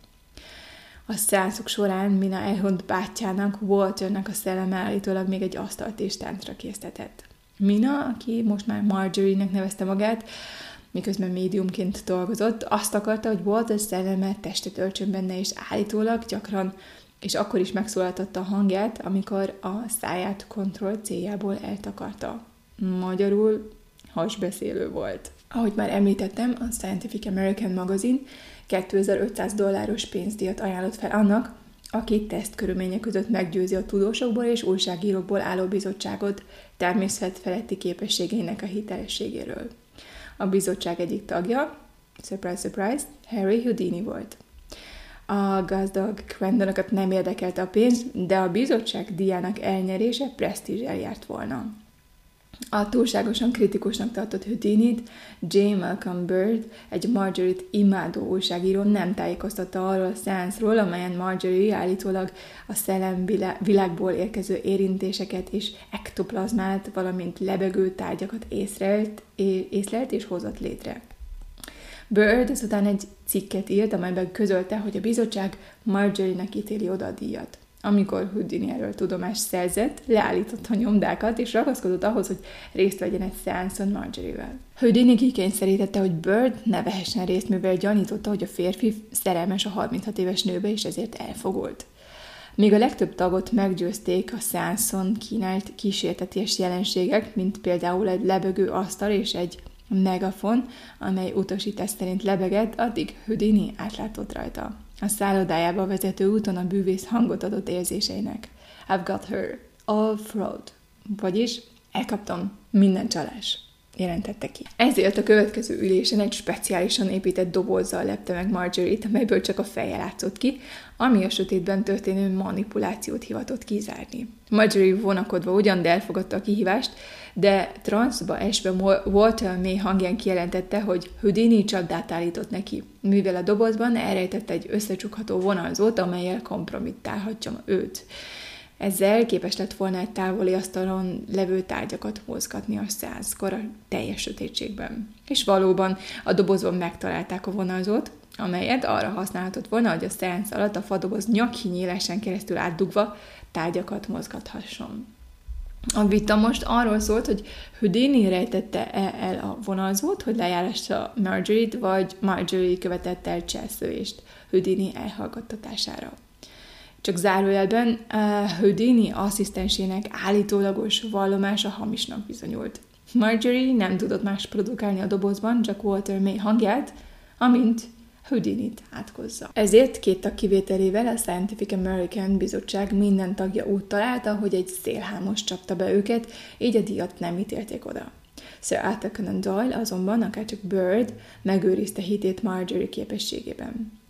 A százok során Mina elhunyt bátyjának, Walternek a szelleme állítólag még egy asztalt és táncra késztetett. Mina, aki most már Marjorie-nek nevezte magát, miközben médiumként dolgozott, azt akarta, hogy Walter szelleme testet öltsön benne, és állítólag gyakran, és akkor is megszólaltatta a hangját, amikor a száját kontroll céljából eltakarta. Magyarul hasbeszélő volt. Ahogy már említettem, a Scientific American magazin 2500 dolláros pénzdíjat ajánlott fel annak, aki teszt körülmények között meggyőzi a tudósokból és újságírókból álló bizottságot természetfeletti képességeinek a hitelességéről. A bizottság egyik tagja, surprise, surprise, Harry Houdini volt. A gazdag Quendonokat nem érdekelte a pénz, de a bizottság diának elnyerése presztízsel járt volna. A túlságosan kritikusnak tartott Houdinit J. Malcolm Bird, egy Marjorie-t imádó újságíró nem tájékoztatta arról a szeánszról, amelyen Marjorie állítólag a szellem világból érkező érintéseket és ektoplazmát, valamint lebegő tárgyakat észlelt, észlelt és hozott létre. Bird ezután egy cikket írt, amelyben közölte, hogy a bizottság Marjorie-nek ítéli oda a díjat. Amikor Houdini erről tudomást szerzett, leállította nyomdákat, és ragaszkodott ahhoz, hogy részt vegyen egy szeánszon Marjorie-vel. Houdini kikényszerítette, hogy Bird ne vehessen részt, mivel gyanította, hogy a férfi szerelmes a 36 éves nőbe, és ezért elfogult. Míg a legtöbb tagot meggyőzték a szeánszon kínált kísérteties jelenségek, mint például egy lebegő asztal és egy megafon, amely utasítás szerint lebegett, addig Houdini átlátott rajta. A szállodájába vezető úton a bűvész hangot adott érzéseinek. I've got her. All fraud. Vagyis elkaptam minden csalás jelentette ki. Ezért a következő ülésen egy speciálisan épített dobozzal lepte meg Marjorie-t, amelyből csak a feje látszott ki, ami a sötétben történő manipulációt hivatott kizárni. Marjorie vonakodva ugyan, de elfogadta a kihívást, de transzba esve Walter mély hangján kijelentette, hogy Houdini csapdát állított neki, mivel a dobozban elrejtett egy összecsukható vonalzót, amelyel kompromittálhatja őt. Ezzel képes lett volna egy távoli asztalon levő tárgyakat mozgatni a százkor a teljes sötétségben. És valóban a dobozon megtalálták a vonalzót, amelyet arra használhatott volna, hogy a szeánsz alatt a fadoboz nyakhinyélesen keresztül átdugva tárgyakat mozgathasson. A vita most arról szólt, hogy Houdini rejtette -e el a vonalzót, hogy lejárassa Marjorie-t, vagy Marjorie követett el cselszövést Houdini elhallgattatására. Csak zárójelben uh, Houdini asszisztensének állítólagos vallomása hamisnak bizonyult. Marjorie nem tudott más produkálni a dobozban, csak Walter May hangját, amint Houdini-t átkozza. Ezért két tag kivételével a Scientific American bizottság minden tagja úgy találta, hogy egy szélhámos csapta be őket, így a díjat nem ítélték oda. Sir Arthur Conan Doyle azonban, akárcsak Bird, megőrizte hitét Marjorie képességében.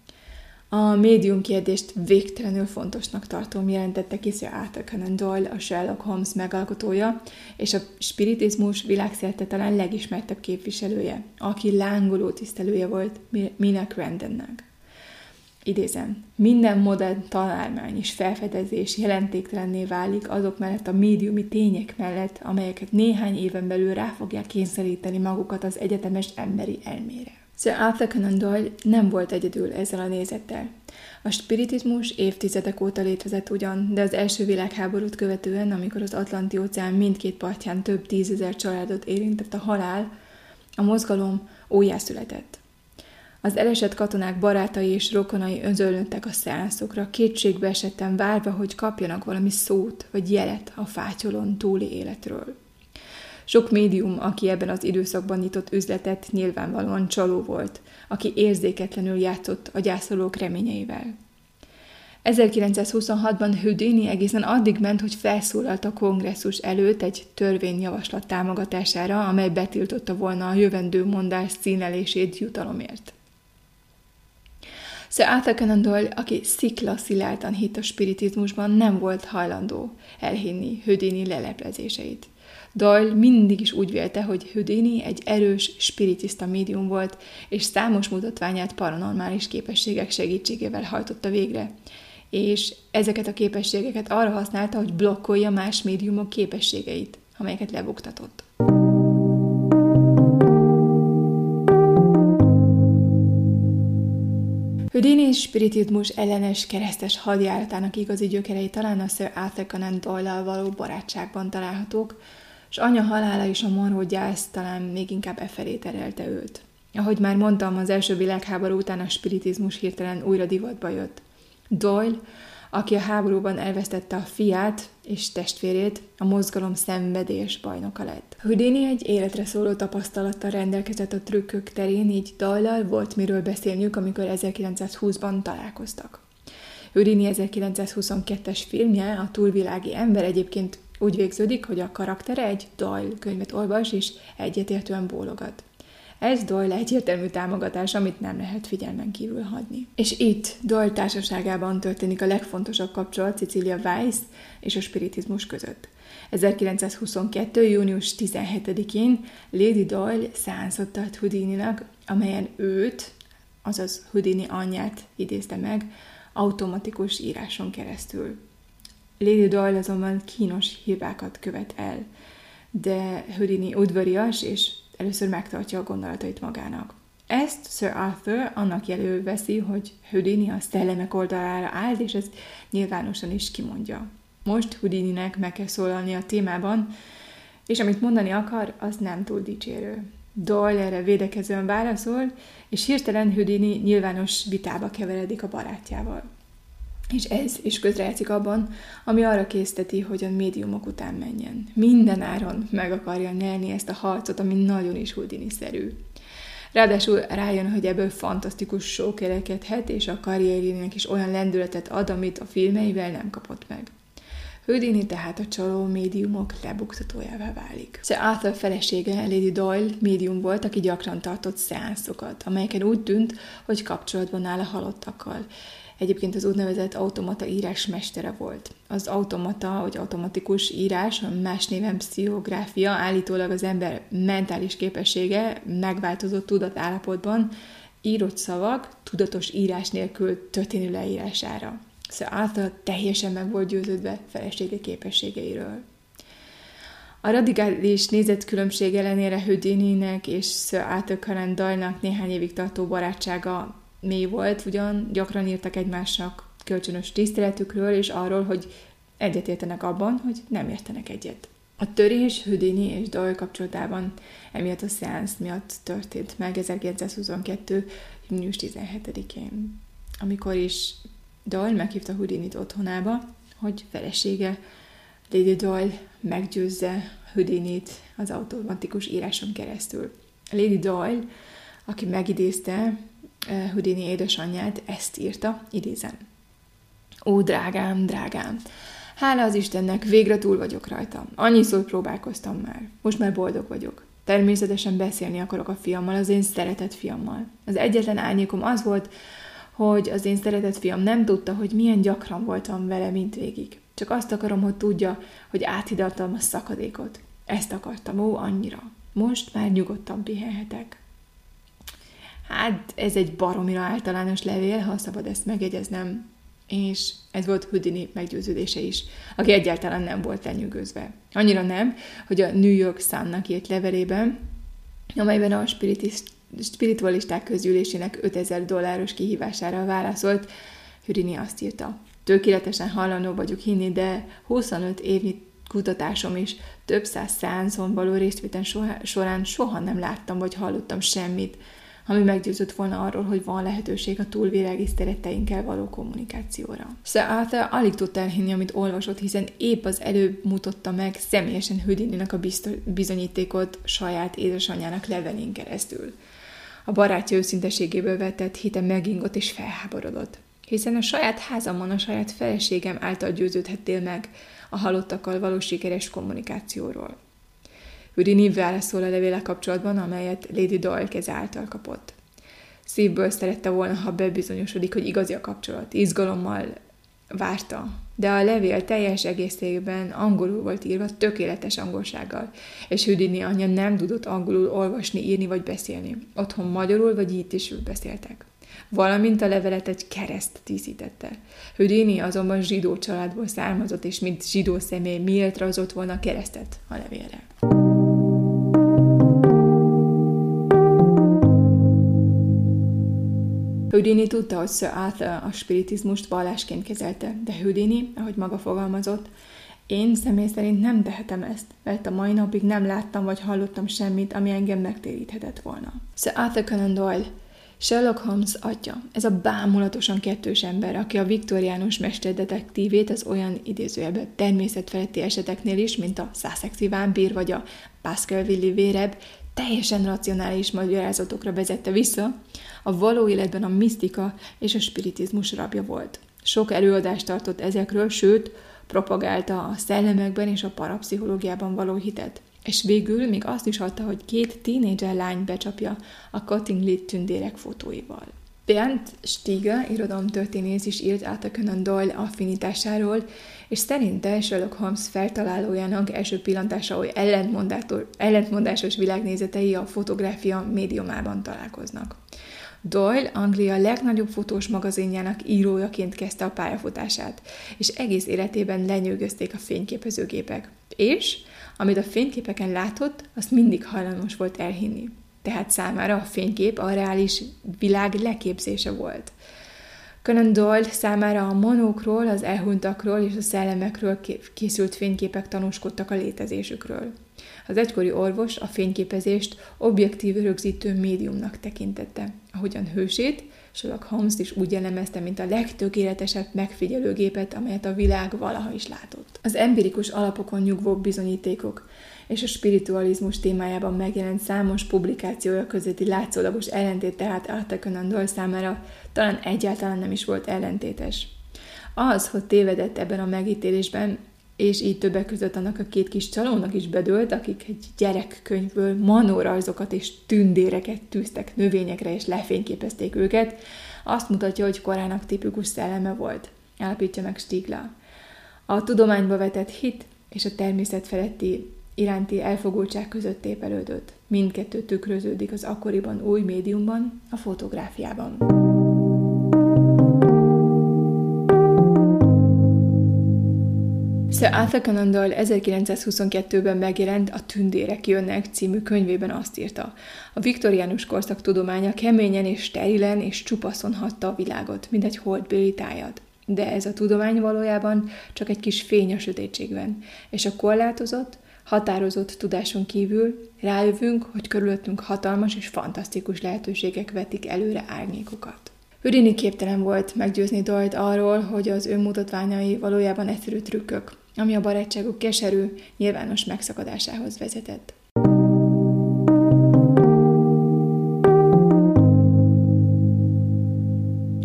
A médium kérdést végtelenül fontosnak tartom, jelentette ki Sir Arthur Conan Doyle, a Sherlock Holmes megalkotója, és a spiritizmus világszerte talán legismertebb képviselője, aki lángoló tisztelője volt Mina Crandonnak. Idézem, minden modern találmány és felfedezés jelentéktelenné válik azok mellett a médiumi tények mellett, amelyeket néhány éven belül rá fogják kényszeríteni magukat az egyetemes emberi elmére. Sir Arthur Conan Doyle nem volt egyedül ezzel a nézettel. A spiritizmus évtizedek óta létezett ugyan, de az első világháborút követően, amikor az Atlanti-óceán mindkét partján több tízezer családot érintett a halál, a mozgalom újjászületett. Az elesett katonák barátai és rokonai özönlöttek a szeánszokra, kétségbe esetten várva, hogy kapjanak valami szót vagy jelet a fátyolon túli életről. Sok médium, aki ebben az időszakban nyitott üzletet, nyilvánvalóan csaló volt, aki érzéketlenül játszott a gyászolók reményeivel. 1926-ban Houdini egészen addig ment, hogy felszólalt a kongresszus előtt egy törvényjavaslat támogatására, amely betiltotta volna a jövendő mondás színelését jutalomért. Sir Arthur Conan Doyle, aki szikla szilárdan hitt a spiritizmusban, nem volt hajlandó elhinni Houdini leleplezéseit. Doyle mindig is úgy vélte, hogy Houdini egy erős, spiritista médium volt, és számos mutatványát paranormális képességek segítségével hajtotta végre, és ezeket a képességeket arra használta, hogy blokkolja más médiumok képességeit, amelyeket lebuktatott. Houdini spiritizmus ellenes keresztes hadjáratának igazi gyökerei talán a Sir Arthur Conan Doyle-al való barátságban találhatók, és anya halála és a marhó gyász talán még inkább e felé terelte őt. Ahogy már mondtam, az első világháború után a spiritizmus hirtelen újra divatba jött. Doyle, aki a háborúban elvesztette a fiát és testvérét, a mozgalom szenvedés bajnoka lett. Houdini egy életre szóló tapasztalattal rendelkezett a trükkök terén, így doyle volt miről beszélniük, amikor 1920-ban találkoztak. Houdini 1922-es filmje, a túlvilági ember egyébként úgy végződik, hogy a karaktere egy Doyle könyvet olvas, és egyetértően bólogat. Ez Doyle egyértelmű támogatás, amit nem lehet figyelmen kívül hagyni. És itt Doyle társaságában történik a legfontosabb kapcsolat Cecilia Weiss és a spiritizmus között. 1922. június 17-én Lady Doyle szánszot tart Houdini-nak, amelyen őt, azaz Houdini anyját idézte meg, automatikus íráson keresztül. Lady Doyle azonban kínos hibákat követ el, de Houdini udvarias, és először megtartja a gondolatait magának. Ezt Sir Arthur annak jelő veszi, hogy Houdini a szellemek oldalára állt, és ezt nyilvánosan is kimondja. Most Houdininek meg kell szólalni a témában, és amit mondani akar, az nem túl dicsérő. Doyle erre védekezően válaszol, és hirtelen Houdini nyilvános vitába keveredik a barátjával. És ez is közrejátszik abban, ami arra készteti, hogy a médiumok után menjen. Minden áron meg akarja nyerni ezt a harcot, ami nagyon is Houdini-szerű. Ráadásul rájön, hogy ebből fantasztikus show kerekedhet, és a karrierjének is olyan lendületet ad, amit a filmeivel nem kapott meg. Houdini tehát a csaló médiumok lebuktatójává válik. Sir Arthur felesége, Lady Doyle médium volt, aki gyakran tartott szeánszokat, amelyeken úgy tűnt, hogy kapcsolatban áll a halottakkal. Egyébként az úgynevezett automata írás mestere volt. Az automata, vagy automatikus írás, más néven pszichográfia, állítólag az ember mentális képessége megváltozott tudatállapotban, írott szavak tudatos írás nélkül történő leírására. Sir Arthur teljesen meg volt győződve felesége képességeiről. A radikális nézetkülönbség ellenére Houdini-nek és Sir Arthur Conan Doyle-nak néhány évig tartó barátsága mély volt, ugyan gyakran írtak egymásnak kölcsönös tiszteletükről, és arról, hogy egyetértenek abban, hogy nem értenek egyet. A törés Houdini és Doyle kapcsolatában emiatt a szeánsz miatt történt meg 1922. június 17-én, amikor is Doyle meghívta Houdinit otthonába, hogy felesége Lady Doyle meggyőzze Houdinit az automatikus íráson keresztül. Lady Doyle, aki megidézte Houdini édesanyját, ezt írta, idézem. Ó, drágám, drágám, hála az Istennek, végre túl vagyok rajta. Annyiszor próbálkoztam már. Most már boldog vagyok. Természetesen beszélni akarok a fiammal, az én szeretett fiammal. Az egyetlen árnyékom az volt, hogy az én szeretett fiam nem tudta, hogy milyen gyakran voltam vele mindvégig. Csak azt akarom, hogy tudja, hogy áthidaltam a szakadékot. Ezt akartam, ó, annyira. Most már nyugodtan pihenhetek. Hát, ez egy baromira általános levél, ha szabad ezt megjegyeznem, és ez volt Houdini meggyőződése is, aki egyáltalán nem volt lenyűgözve. Annyira nem, hogy a New York Sun-nak írt levelében, amelyben a spiritualisták közgyűlésének 5000 dolláros kihívására válaszolt, Hürini azt írta. Tökéletesen hallanó vagyok hinni, de 25 évnyi kutatásom és több száz szánzon való részvétel során soha nem láttam vagy hallottam semmit, ami meggyőzött volna arról, hogy van lehetőség a túlvilági szeretteinkkel való kommunikációra. Arthur alig tudta elhinni, amit olvasott, hiszen épp az előbb mutatta meg személyesen Houdini-nak a bizonyítékot saját édesanyjának levelén keresztül. A barátja őszinteségéből vetett hite megingott és felháborodott. Hiszen a saját házamon, a saját feleségem által győződhettél meg a halottakkal való sikeres kommunikációról. Houdini válaszol a levéle kapcsolatban, amelyet Lady Doyle keze által kapott. Szívből szerette volna, ha bebizonyosodik, hogy igazi a kapcsolat. Izgalommal várta, de a levél teljes egészében angolul volt írva, tökéletes angolsággal, és Houdini anyja nem tudott angolul olvasni, írni vagy beszélni. Otthon magyarul vagy itt is beszéltek. Valamint a levelet egy kereszt díszítette. Houdini azonban zsidó családból származott, és mint zsidó személy miért rajzolt volna keresztet a levélre. Houdini tudta, hogy Sir Arthur a spiritizmust vallásként kezelte, de Houdini, ahogy maga fogalmazott, én személy szerint nem tehetem ezt, mert a mai napig nem láttam vagy hallottam semmit, ami engem megtéríthetett volna. Sir Arthur Conan Doyle, Sherlock Holmes atya, ez a bámulatosan kettős ember, aki a viktoriánus mesterdetektívét az olyan idézőjelben természetfeletti eseteknél is, mint a Sussexi vámpír vagy a Baskerville vérebb, teljesen racionális magyarázatokra vezette vissza, a való életben a misztika és a spiritizmus rabja volt. Sok előadást tartott ezekről, sőt, propagálta a szellemekben és a parapszichológiában való hitet. és végül még azt is adta, hogy két tínédzser lány becsapja a Cottingley tündérek fotóival. Bernd Stiege, irodalomtörténész is írt át a Conan Doyle affinitásáról, és szerinte Sherlock Holmes feltalálójának első pillantása oly ellentmondásos világnézetei a fotográfia médiumában találkoznak. Doyle Anglia legnagyobb fotós magazinjának írójaként kezdte a pályafutását, és egész életében lenyűgözték a fényképezőgépek. És, amit a fényképeken látott, azt mindig hajlamos volt elhinni. Tehát számára a fénykép a reális világ leképzése volt. Conan Doyle számára a monókról, az elhunytakról és a szellemekről készült fényképek tanúskodtak a létezésükről. Az egykori orvos a fényképezést objektív rögzítő médiumnak tekintette, ahogyan hősét, Sherlock Holmes is úgy jellemezte, mint a legtökéletesebb megfigyelőgépet, amelyet a világ valaha is látott. Az empirikus alapokon nyugvó bizonyítékok és a spiritualizmus témájában megjelent számos publikációja közötti látszólagos ellentét tehát Conan Doyle számára talán egyáltalán nem is volt ellentétes. Az, hogy tévedett ebben a megítélésben, és így többek között annak a két kis csalónak is bedőlt, akik egy gyerekkönyvből manórajzokat és tündéreket tűztek növényekre, és lefényképezték őket, azt mutatja, hogy korának tipikus szelleme volt, állapítja meg Stigla. A tudományba vetett hit és a természet feletti iránti elfogultság között tépelődött. Mindkettő tükröződik az akkoriban új médiumban, a fotográfiában. Sir Arthur Conan Doyle 1922-ben megjelent a Tündérek jönnek című könyvében azt írta. A viktoriánus korszak tudománya keményen és sterilen és csupaszon hatta a világot, mint egy holdbéli tájat. De ez a tudomány valójában csak egy kis fény a sötétségben, és a korlátozott, határozott tudáson kívül rájövünk, hogy körülöttünk hatalmas és fantasztikus lehetőségek vetik előre árnyékokat. Houdini képtelen volt meggyőzni Doyle arról, hogy az önmutatványai valójában egyszerű trükkök, ami a barátságuk keserű, nyilvános megszakadásához vezetett.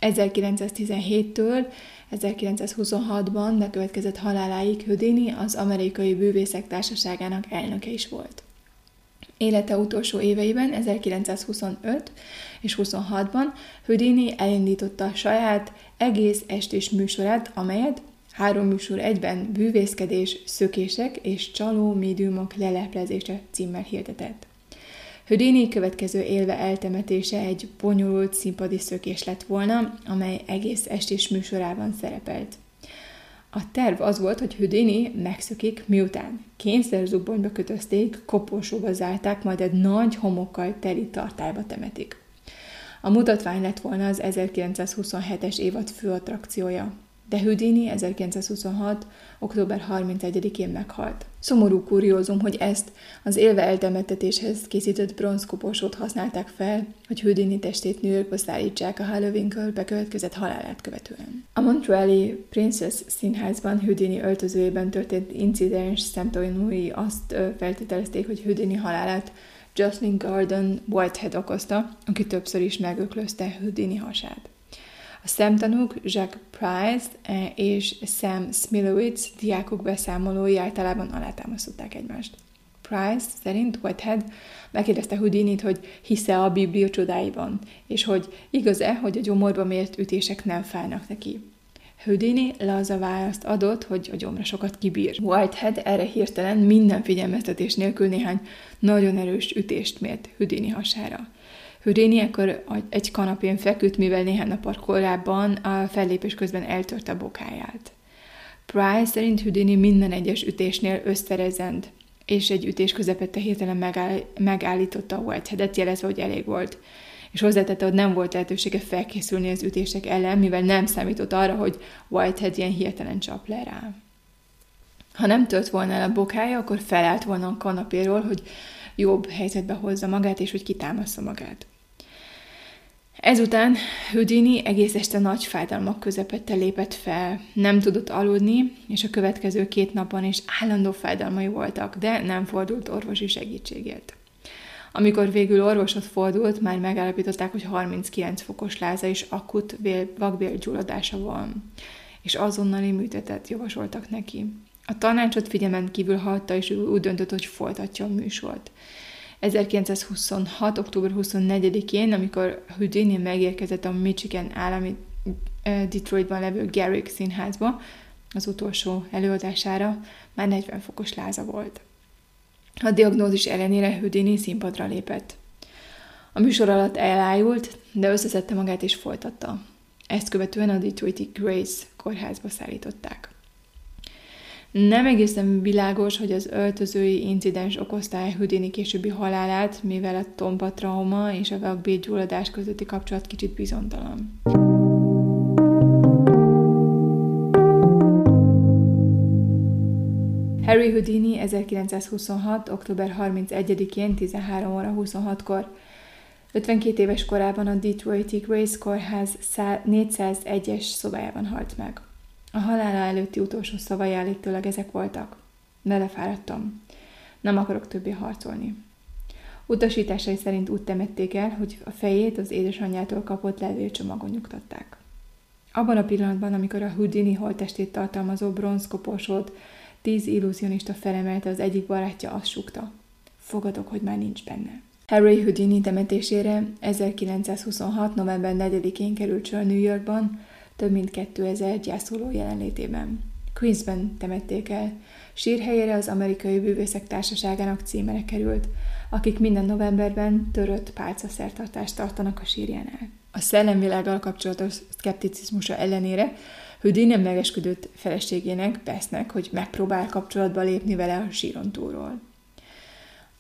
...1917-től 1926-ban bekövetkezett haláláig Houdini az Amerikai Bűvészek Társaságának elnöke is volt. Élete utolsó éveiben, 1925 és 26-ban Houdini elindította a saját egész estés műsorát, amelyet Három műsor egyben bűvészkedés, szökések és csaló médiumok leleplezése címmel hirdetett. Houdini következő élve eltemetése egy bonyolult színpadi szökés lett volna, amely egész estés műsorában szerepelt. A terv az volt, hogy Houdini megszökik, miután kényszerzubbonyba kötözték, koporsóba zárták, majd egy nagy homokkal teli tartályba temetik. A mutatvány lett volna az 1927-es évad fő attrakciója de Houdini 1926. október 31-én meghalt. Szomorú kuriózum, hogy ezt az élve eltemettetéshez készített bronzkoporsót használták fel, hogy Houdini testét New Yorkba szállítsák a Halloween-kör bekövetkezett halálát követően. A Montreali Princess színházban Houdini öltözőjében történt incidens szemtanúi azt feltételezték, hogy Houdini halálát Jocelyn Gordon Whitehead okozta, aki többször is megöklözte Houdini hasát. A szemtanúk Jacques Price eh, és Sam Smilowitz diákok beszámolói általában alátámasztották egymást. Price szerint Whitehead megkérdezte Houdinit, hogy hisze a Biblia csodáiban, és hogy igaz-e, hogy a gyomorba mért ütések nem fájnak neki. Houdini laza választ adott, hogy a gyomra sokat kibír. Whitehead erre hirtelen minden figyelmeztetés nélkül néhány nagyon erős ütést mért Houdini hasára. Houdini ekkor egy kanapén feküdt, mivel néhány nappal korábban a fellépés közben eltörte a bokáját. Price szerint Houdini minden egyes ütésnél összerezent, és egy ütés közepette hirtelen megáll, megállította a Whiteheadet, jelezve, hogy elég volt. És hozzátette, hogy nem volt lehetősége felkészülni az ütések ellen, mivel nem számított arra, hogy Whitehead ilyen hirtelen csap le rá. Ha nem tört volna el a bokája, akkor felállt volna a kanapéról, hogy jobb helyzetbe hozza magát, és hogy kitámaszza magát. Ezután Houdini egész este nagy fájdalmak közepette lépett fel, nem tudott aludni, és a következő két napon is állandó fájdalmai voltak, de nem fordult orvosi segítségért. Amikor végül orvosot fordult, már megállapították, hogy 39 fokos láza és akut vakbélgyulladása van, és azonnali műtetet javasoltak neki. A tanácsot figyelmen kívül hagyta, és úgy döntött, hogy folytatja a műsort. 1926. október 24-én, amikor Houdini megérkezett a Michigan állami Detroitban levő Garrick színházba, az utolsó előadására, már 40 fokos láza volt. A diagnózis ellenére Houdini színpadra lépett. A műsor alatt elájult, de összeszedte magát és folytatta. Ezt követően a Detroiti Grace kórházba szállították. Nem egészen világos, hogy az öltözői incidens okozta Houdini későbbi halálát, mivel a tomba trauma és a vakbétgyulladás közötti kapcsolat kicsit bizonytalan. Harry Houdini 1926. október 31-én 13 óra 26-kor 52 éves korában a Detroiti Grace Kórház 401-es szobájában halt meg. A halála előtti utolsó szavai állítólag ezek voltak. Belefáradtam. Nem akarok többé harcolni. Utasításai szerint úgy temették el, hogy a fejét az édesanyjától kapott levélcsomagon nyugtatták. Abban a pillanatban, amikor a Houdini holtestét tartalmazó bronzkoporsót tíz illúzionista felemelte, az egyik barátja azt súgta. Fogadok, hogy már nincs benne. Harry Houdini temetésére 1926. november 4-én került sor New Yorkban, több mint 2000 gyászoló jelenlétében. Queensben temették el. Sírhelyére az Amerikai Bűvészek Társaságának címere került, akik minden novemberben törött pálcaszertartást tartanak a sírjánál. A szellemvilággal kapcsolatos szkepticizmusa ellenére Houdini megesküdött feleségének, Bessnek, hogy megpróbál kapcsolatba lépni vele a síron túlról.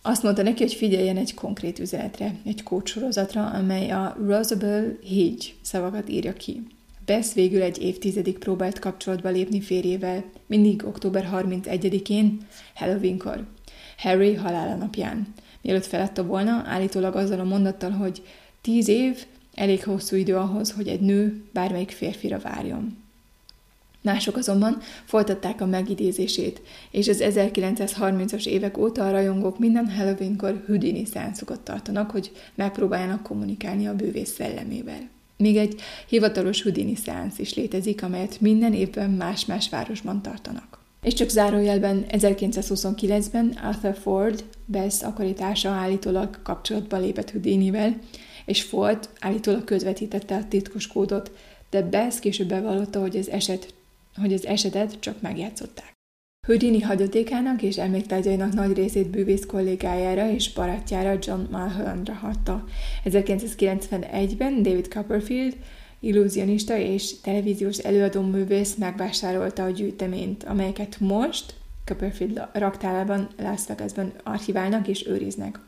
Azt mondta neki, hogy figyeljen egy konkrét üzenetre, egy kócsorozatra, amely a Rosabelle Higgy szavakat írja ki. Bess végül egy évtizedig próbált kapcsolatba lépni férjével, mindig október 31-én, Halloweenkor, Harry halála napján. Mielőtt feladta volna, állítólag azzal a mondattal, hogy tíz év elég hosszú idő ahhoz, hogy egy nő bármelyik férfira várjon. Mások azonban folytatták a megidézését, és az 1930-as évek óta a rajongók minden Halloweenkor Houdini szeánszokat tartanak, hogy megpróbáljanak kommunikálni a bővész szellemével. Még egy hivatalos Houdini szeánsz is létezik, amelyet minden évben más-más városban tartanak. És csak zárójelben 1929-ben Arthur Ford, Bess akkori társa állítólag kapcsolatba lépett Houdinivel, és Ford állítólag közvetítette a titkos kódot, de Bess később bevallotta, hogy az eset hogy az esetet csak megjátszották. Houdini hagyatékának és emléktárgyainak nagy részét bűvész kollégájára és barátjára John Mulhollandra hagyta. 1991-ben David Copperfield, illúzionista és televíziós előadó művész megvásárolta a gyűjteményt, amelyeket most Copperfield raktárában Las Vegasban archiválnak és őriznek.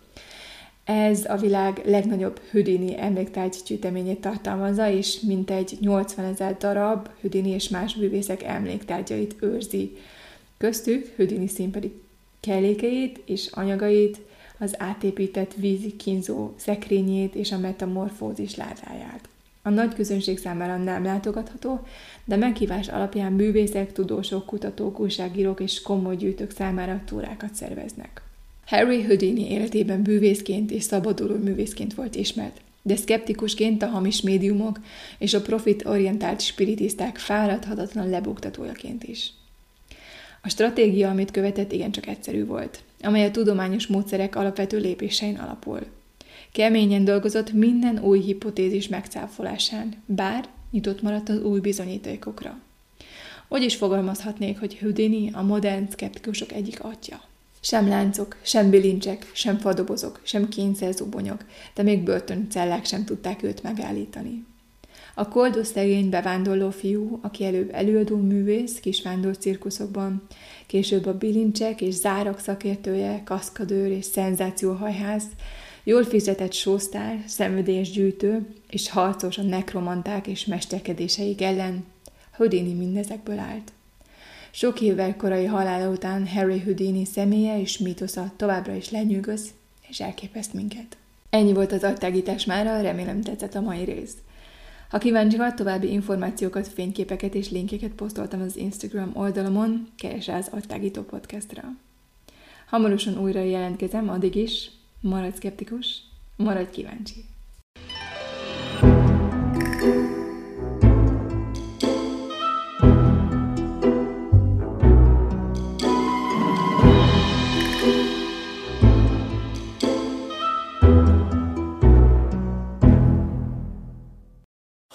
Ez a világ legnagyobb Houdini emléktárgy gyűjteményét tartalmazza, és mintegy 80 ezer darab Houdini és más bűvészek emléktárgyait őrzi. Köztük Houdini színpadi kellékeit és anyagait, az átépített vízi kínzó szekrényét és a metamorfózis ládáját. A nagy közönség számára nem látogatható, de meghívás alapján bűvészek, tudósok, kutatók, újságírók és komoly gyűjtők számára túrákat szerveznek. Harry Houdini életében bűvészként és szabaduló művészként volt ismert, de szkeptikusként a hamis médiumok és a profit-orientált spiritisták fáradhatatlan lebuktatójaként is. A stratégia, amit követett, igencsak egyszerű volt, amely a tudományos módszerek alapvető lépésein alapul. Keményen dolgozott minden új hipotézis megcáfolásán, bár nyitott maradt az új bizonyítékokra. Úgy is fogalmazhatnék, hogy Houdini a modern szkeptikusok egyik atya. Sem láncok, sem bilincsek, sem fadobozok, sem kényszerzubonyok, de még börtöncellák sem tudták őt megállítani. A koldó szegény bevándorló fiú, aki előbb előadó művész kisvándor cirkuszokban, később a bilincsek és zárak szakértője, kaszkadőr és szenzációhajház, jól fizetett sósztár, szenvedélyes gyűjtő és harcos a nekromanták és mesterkedéseik ellen, Houdini mindezekből állt. Sok évvel korai halála után Harry Houdini személye és mítosza továbbra is lenyűgöz, és elképeszt minket. Ennyi volt az agytágítás mára, remélem tetszett a mai rész. Ha kíváncsi vagy, további információkat, fényképeket és linkeket posztoltam az Instagram oldalamon, keres az agytágító podcastra. Hamarosan újra jelentkezem, addig is maradj szkeptikus, maradj kíváncsi.